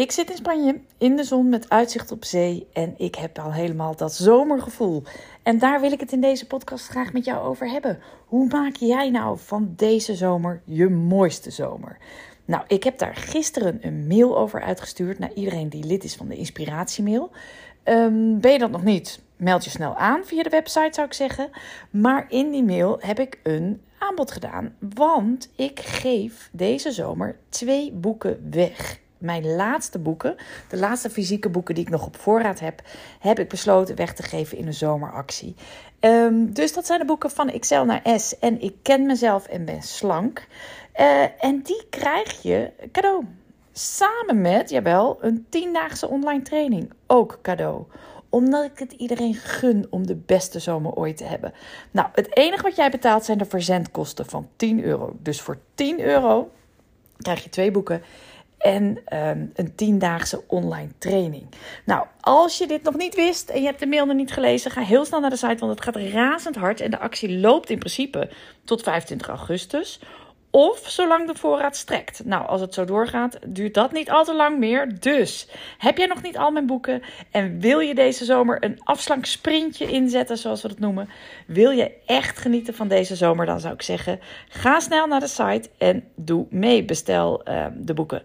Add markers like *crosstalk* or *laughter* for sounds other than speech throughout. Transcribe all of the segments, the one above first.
Ik zit in Spanje in de zon met uitzicht op zee en ik heb al helemaal dat zomergevoel. En daar wil ik het in deze podcast graag met jou over hebben. Hoe maak jij nou van deze zomer je mooiste zomer? Nou, ik heb daar gisteren een mail over uitgestuurd naar iedereen die lid is van de inspiratiemail. Um, ben je dat nog niet? Meld je snel aan via de website, zou ik zeggen. Maar in die mail heb ik een aanbod gedaan. Want ik geef deze zomer twee boeken weg mijn laatste boeken, de laatste fysieke boeken die ik nog op voorraad heb, heb ik besloten weg te geven in een zomeractie. Um, dus dat zijn de boeken van Excel naar S en Ik ken mezelf en ben slank. Uh, en die krijg je cadeau. Samen met, jawel, een tiendaagse online training. Ook cadeau omdat ik het iedereen gun om de beste zomer ooit te hebben. Nou, het enige wat jij betaalt zijn de verzendkosten van 10 euro. Dus voor 10 euro krijg je twee boeken en um, een tiendaagse online training. Nou, als je dit nog niet wist en je hebt de mail nog niet gelezen, ga heel snel naar de site, want het gaat razend hard en de actie loopt in principe tot 25 augustus. Of zolang de voorraad strekt. Nou, als het zo doorgaat, duurt dat niet al te lang meer. Dus heb jij nog niet al mijn boeken en wil je deze zomer een afslanksprintje inzetten, zoals we dat noemen? Wil je echt genieten van deze zomer? Dan zou ik zeggen: ga snel naar de site en doe mee. Bestel uh, de boeken.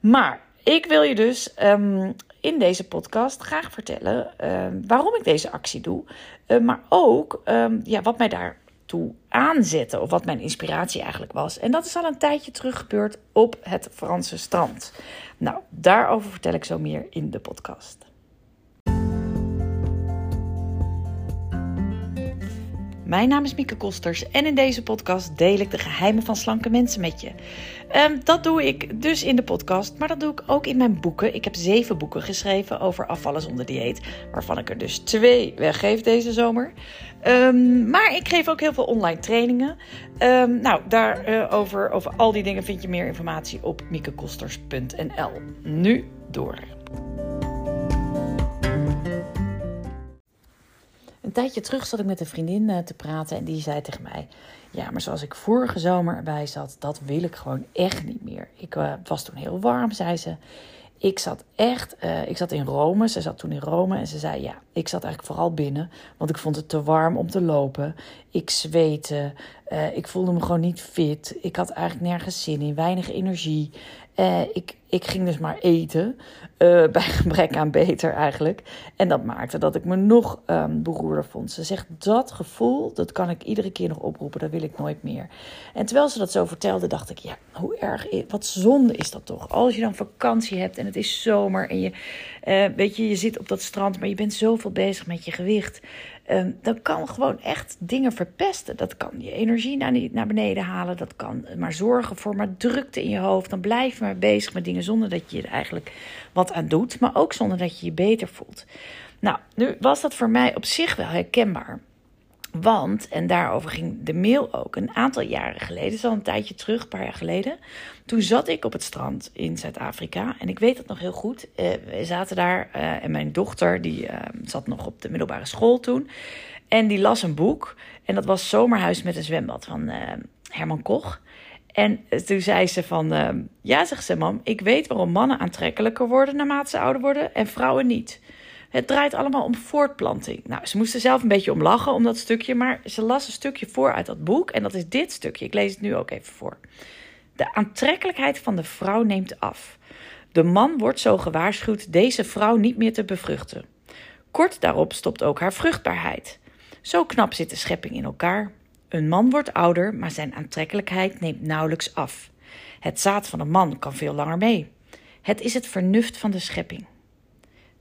Maar ik wil je dus um, in deze podcast graag vertellen uh, waarom ik deze actie doe. Uh, maar ook ja, wat mij daar toe aanzetten. Of wat mijn inspiratie eigenlijk was. En dat is al een tijdje terug gebeurd op het Franse strand. Nou, daarover vertel ik zo meer in de podcast. Mijn naam is Mieke Kosters en in deze podcast deel ik de geheimen van slanke mensen met je. Um, dat doe ik dus in de podcast, maar dat doe ik ook in mijn boeken. Ik heb zeven boeken geschreven over afvallen zonder dieet, waarvan ik er dus twee weggeef deze zomer. Um, maar ik geef ook heel veel online trainingen. Um, nou, daarover, uh, over al die dingen vind je meer informatie op miekekosters.nl. Nu door. Een tijdje terug zat ik met een vriendin uh, te praten en die zei tegen mij: Ja, maar zoals ik vorige zomer erbij zat, dat wil ik gewoon echt niet meer. Ik uh, was toen heel warm, zei ze. Ik zat echt, uh, ik zat in Rome. Ze zat toen in Rome en ze zei: Ja, ik zat eigenlijk vooral binnen, want ik vond het te warm om te lopen. Ik zweette, ik voelde me gewoon niet fit. Ik had eigenlijk nergens zin in, weinig energie. Uh, ik, ik ging dus maar eten, uh, bij gebrek aan beter eigenlijk. En dat maakte dat ik me nog um, beroerder vond. Ze zegt, dat gevoel, dat kan ik iedere keer nog oproepen, dat wil ik nooit meer. En terwijl ze dat zo vertelde, dacht ik, ja, hoe erg, wat zonde is dat toch? Als je dan vakantie hebt en het is zomer en je, uh, weet je, je zit op dat strand, maar je bent zoveel bezig met je gewicht. Um, dan kan gewoon echt dingen verpesten. Dat kan je energie naar, naar beneden halen. Dat kan maar zorgen voor maar drukte in je hoofd. Dan blijf je maar bezig met dingen zonder dat je er eigenlijk wat aan doet. Maar ook zonder dat je je beter voelt. Nou, nu was dat voor mij op zich wel herkenbaar. Want, en daarover ging de mail ook, een aantal jaren geleden, al een tijdje terug, een paar jaar geleden. Toen zat ik op het strand in Zuid-Afrika. En ik weet het nog heel goed. Uh, we zaten daar uh, en mijn dochter, die uh, zat nog op de middelbare school toen. En die las een boek. En dat was Zomerhuis met een zwembad van Herman Koch. En toen zei ze van, ja, zegt ze, mam, ik weet waarom mannen aantrekkelijker worden naarmate ze ouder worden en vrouwen niet. Het draait allemaal om voortplanting. Nou, ze moesten zelf een beetje om lachen om dat stukje, maar ze las een stukje voor uit dat boek. En dat is dit stukje. Ik lees het nu ook even voor. De aantrekkelijkheid van de vrouw neemt af. De man wordt zo gewaarschuwd deze vrouw niet meer te bevruchten. Kort daarop stopt ook haar vruchtbaarheid. Zo knap zit de schepping in elkaar. Een man wordt ouder, maar zijn aantrekkelijkheid neemt nauwelijks af. Het zaad van een man kan veel langer mee. Het is het vernuft van de schepping.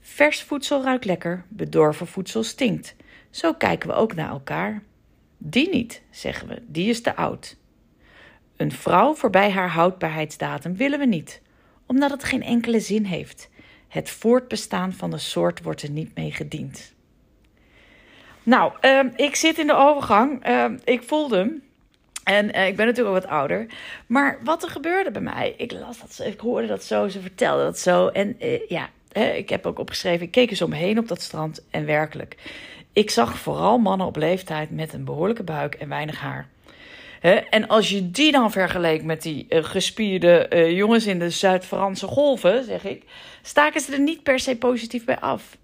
Vers voedsel ruikt lekker, bedorven voedsel stinkt. Zo kijken we ook naar elkaar. Die niet, zeggen we, die is te oud. Een vrouw voorbij haar houdbaarheidsdatum willen we niet, omdat het geen enkele zin heeft. Het voortbestaan van de soort wordt er niet mee gediend. Nou, uh, ik zit in de overgang. Uh, ik voelde hem. En uh, ik ben natuurlijk al wat ouder. Maar wat er gebeurde bij mij, ik las dat, ik hoorde dat zo, ze vertelde dat zo. En uh, ja, ik heb ook opgeschreven, ik keek eens om me heen op dat strand en werkelijk. Ik zag vooral mannen op leeftijd met een behoorlijke buik en weinig haar. en als je die dan vergeleek met die uh, gespierde uh, jongens in de Zuid-Franse golven, zeg ik, staken ze er niet per se positief bij af.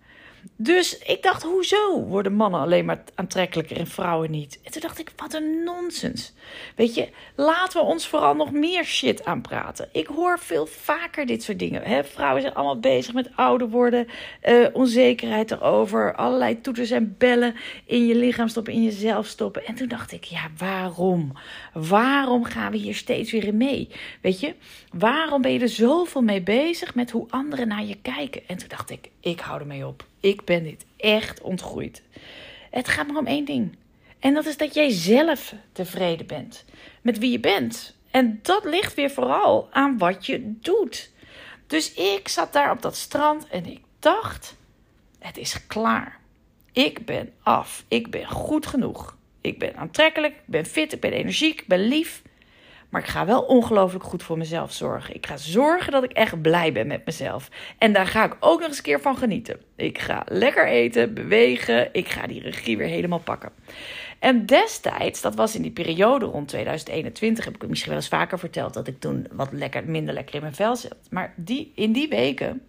Dus ik dacht, hoezo worden mannen alleen maar aantrekkelijker en vrouwen niet? En toen dacht ik, wat een nonsens. Weet je, laten we ons vooral nog meer shit aanpraten. Ik hoor veel vaker dit soort dingen. Hè? Vrouwen zijn allemaal bezig met ouder worden, uh, onzekerheid erover, allerlei toeters en bellen in je lichaam stoppen, in jezelf stoppen. En toen dacht ik, ja, waarom? Waarom gaan we hier steeds weer in mee? Weet je, waarom ben je er zoveel mee bezig met hoe anderen naar je kijken? En toen dacht ik, ik hou ermee op. Ik ben dit echt ontgroeid. Het gaat maar om één ding. En dat is dat jij zelf tevreden bent met wie je bent. En dat ligt weer vooral aan wat je doet. Dus ik zat daar op dat strand en ik dacht: het is klaar. Ik ben af. Ik ben goed genoeg. Ik ben aantrekkelijk, ik ben fit, ik ben energiek, ik ben lief. Maar ik ga wel ongelooflijk goed voor mezelf zorgen. Ik ga zorgen dat ik echt blij ben met mezelf. En daar ga ik ook nog eens een keer van genieten. Ik ga lekker eten, bewegen. Ik ga die regie weer helemaal pakken. En destijds, dat was in die periode rond 2021, heb ik het misschien wel eens vaker verteld, dat ik toen wat lekker, minder lekker in mijn vel zat. Maar die, in die weken,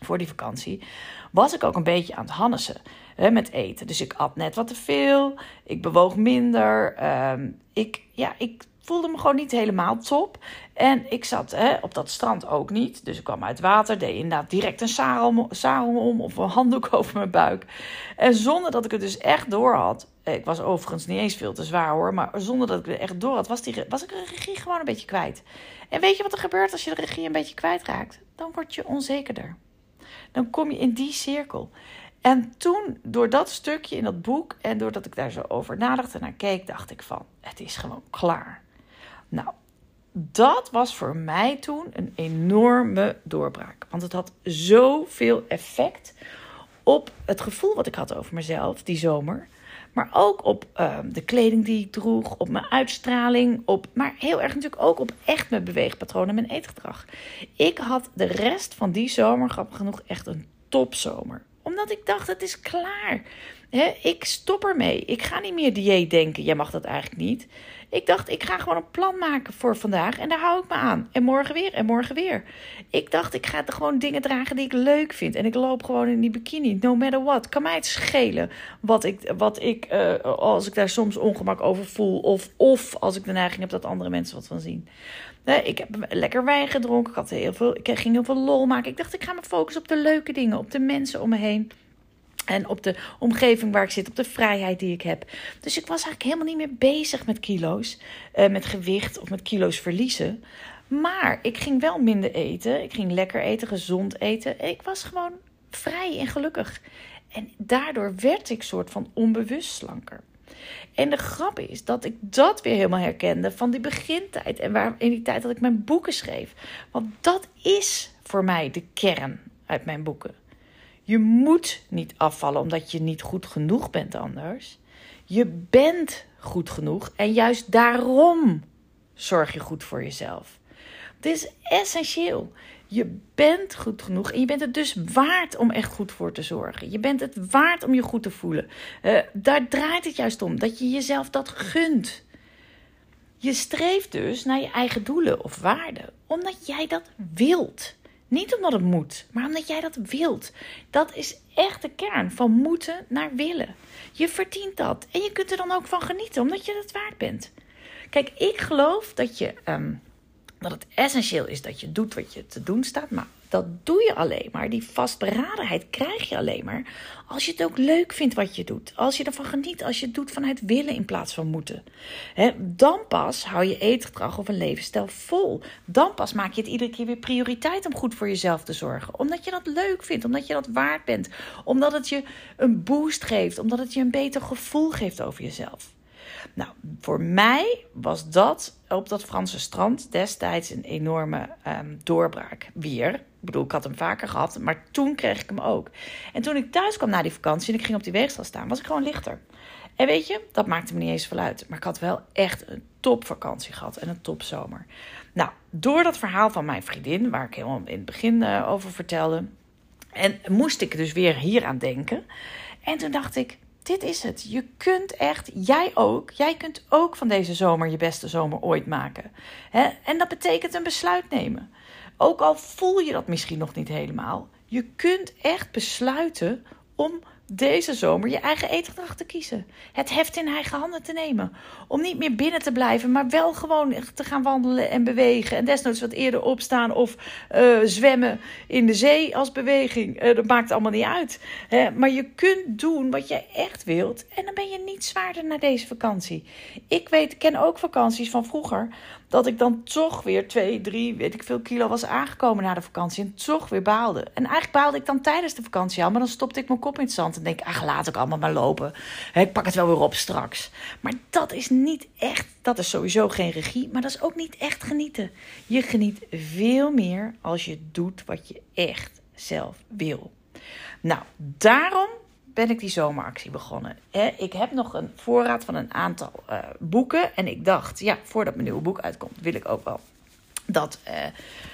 voor die vakantie, was ik ook een beetje aan het hannessen hè, met eten. Dus ik at net wat te veel, ik bewoog minder. Ehm, ik, ja, ik voelde me gewoon niet helemaal top. En ik zat hè, op dat strand ook niet. Dus ik kwam uit water, deed inderdaad direct een sarel, om of een handdoek *laughs* over mijn buik. En zonder dat ik het dus echt door had. Ik was overigens niet eens veel te zwaar hoor. Maar zonder dat ik het echt door had, was, die, was ik de regie gewoon een beetje kwijt. En weet je wat er gebeurt als je de regie een beetje kwijtraakt? Dan word je onzekerder. Dan kom je in die cirkel. En toen, door dat stukje in dat boek en doordat ik daar zo over nadacht en naar keek, dacht ik van, het is gewoon klaar. Nou, dat was voor mij toen een enorme doorbraak. Want het had zoveel effect op het gevoel wat ik had over mezelf die zomer. Maar ook op ehm, de kleding die ik droeg, op mijn uitstraling, op, maar heel erg natuurlijk ook op echt mijn beweegpatronen, mijn eetgedrag. Ik had de rest van die zomer, grappig genoeg, echt een topzomer. Omdat ik dacht, het is klaar. ik stop ermee. Ik ga niet meer dieet denken. Jij mag dat eigenlijk niet. Ik dacht, ik ga gewoon een plan maken voor vandaag en daar hou ik me aan. En morgen weer en morgen weer. Ik dacht, ik ga gewoon dingen dragen die ik leuk vind. En ik loop gewoon in die bikini, no matter what. Kan mij het schelen wat ik, wat ik uh, als ik daar soms ongemak over voel. Of, of als ik de neiging heb dat andere mensen wat van zien. Nee, ik heb lekker wijn gedronken. Ik, had heel veel, ik ging heel veel lol maken. Ik dacht, ik ga me focussen op de leuke dingen, op de mensen om me heen. En op de omgeving waar ik zit, op de vrijheid die ik heb. Dus ik was eigenlijk helemaal niet meer bezig met kilo's, uh, met gewicht of met kilo's verliezen. Maar ik ging wel minder eten. Ik ging lekker eten, gezond eten. Ik was gewoon vrij en gelukkig. En daardoor werd ik soort van onbewust slanker. En de grap is dat ik dat weer helemaal herkende van die begintijd. En waar, in die tijd dat ik mijn boeken schreef. Want dat is voor mij de kern uit mijn boeken. Je moet niet afvallen omdat je niet goed genoeg bent anders. Je bent goed genoeg en juist daarom zorg je goed voor jezelf. Het is essentieel. Je bent goed genoeg en je bent het dus waard om echt goed voor te zorgen. Je bent het waard om je goed te voelen. Uh, daar draait het juist om, dat je jezelf dat gunt. Je streeft dus naar je eigen doelen of waarden, omdat jij dat wilt. Niet omdat het moet, maar omdat jij dat wilt. Dat is echt de kern van moeten naar willen. Je verdient dat en je kunt er dan ook van genieten, omdat je het waard bent. Kijk, ik geloof dat, je, um, dat het essentieel is dat je doet wat je te doen staat, maar dat doe je alleen maar. Die vastberadenheid krijg je alleen maar als je het ook leuk vindt wat je doet. Als je ervan geniet, als je het doet vanuit willen in plaats van moeten. dan pas hou je eetgedrag of een levensstijl vol. Dan pas maak je het iedere keer weer prioriteit om goed voor jezelf te zorgen. Omdat je dat leuk vindt, omdat je dat waard bent. Omdat het je een boost geeft, omdat het je een beter gevoel geeft over jezelf. Nou, voor mij was dat op dat Franse strand destijds een enorme um, doorbraak. Weer. Ik bedoel, ik had hem vaker gehad, maar toen kreeg ik hem ook. En toen ik thuis kwam na die vakantie en ik ging op die weegschaal staan, was ik gewoon lichter. En weet je, dat maakte me niet eens veel uit. Maar ik had wel echt een topvakantie gehad en een topzomer. Nou, door dat verhaal van mijn vriendin, waar ik helemaal in het begin uh, over vertelde. En moest ik dus weer hier aan denken. En toen dacht ik, dit is het. Je kunt echt, jij ook, jij kunt ook van deze zomer je beste zomer ooit maken. Hè? En dat betekent een besluit nemen. Ook al voel je dat misschien nog niet helemaal, je kunt echt besluiten om deze zomer je eigen eetgedrag te kiezen. Het heft in eigen handen te nemen. Om niet meer binnen te blijven, maar wel gewoon te gaan wandelen en bewegen. En desnoods wat eerder opstaan of uh, zwemmen in de zee als beweging. Uh, dat maakt allemaal niet uit. Hè? Maar je kunt doen wat je echt wilt. En dan ben je niet zwaarder naar deze vakantie. Ik weet, ken ook vakanties van vroeger dat ik dan toch weer twee, drie, weet ik veel kilo was aangekomen na de vakantie en toch weer baalde. En eigenlijk baalde ik dan tijdens de vakantie al, maar dan stopte ik mijn kop in het zand en denk ach, laat ik allemaal maar lopen. Ik pak het wel weer op straks. Maar dat is niet echt, dat is sowieso geen regie, maar dat is ook niet echt genieten. Je geniet veel meer als je doet wat je echt zelf wil. Nou, daarom ben ik die zomeractie begonnen. Ik heb nog een voorraad van een aantal uh, boeken. En ik dacht, ja, voordat mijn nieuwe boek uitkomt, wil ik ook wel dat, uh,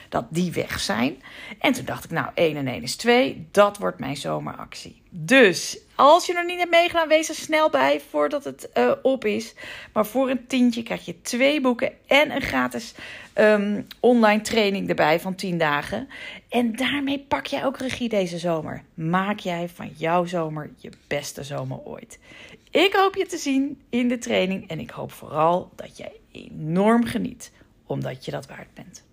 dat die weg zijn. En toen dacht ik, nou, 1 en 1 is 2. Dat wordt mijn zomeractie. Dus als je nog niet hebt meegedaan, wees er snel bij voordat het uh, op is. Maar voor een tientje krijg je twee boeken en een gratis um, online training erbij van 10 dagen. En daarmee pak jij ook regie deze zomer. Maak jij van jouw zomer je beste zomer ooit. Ik hoop je te zien in de training en ik hoop vooral dat jij enorm geniet, omdat je dat waard bent.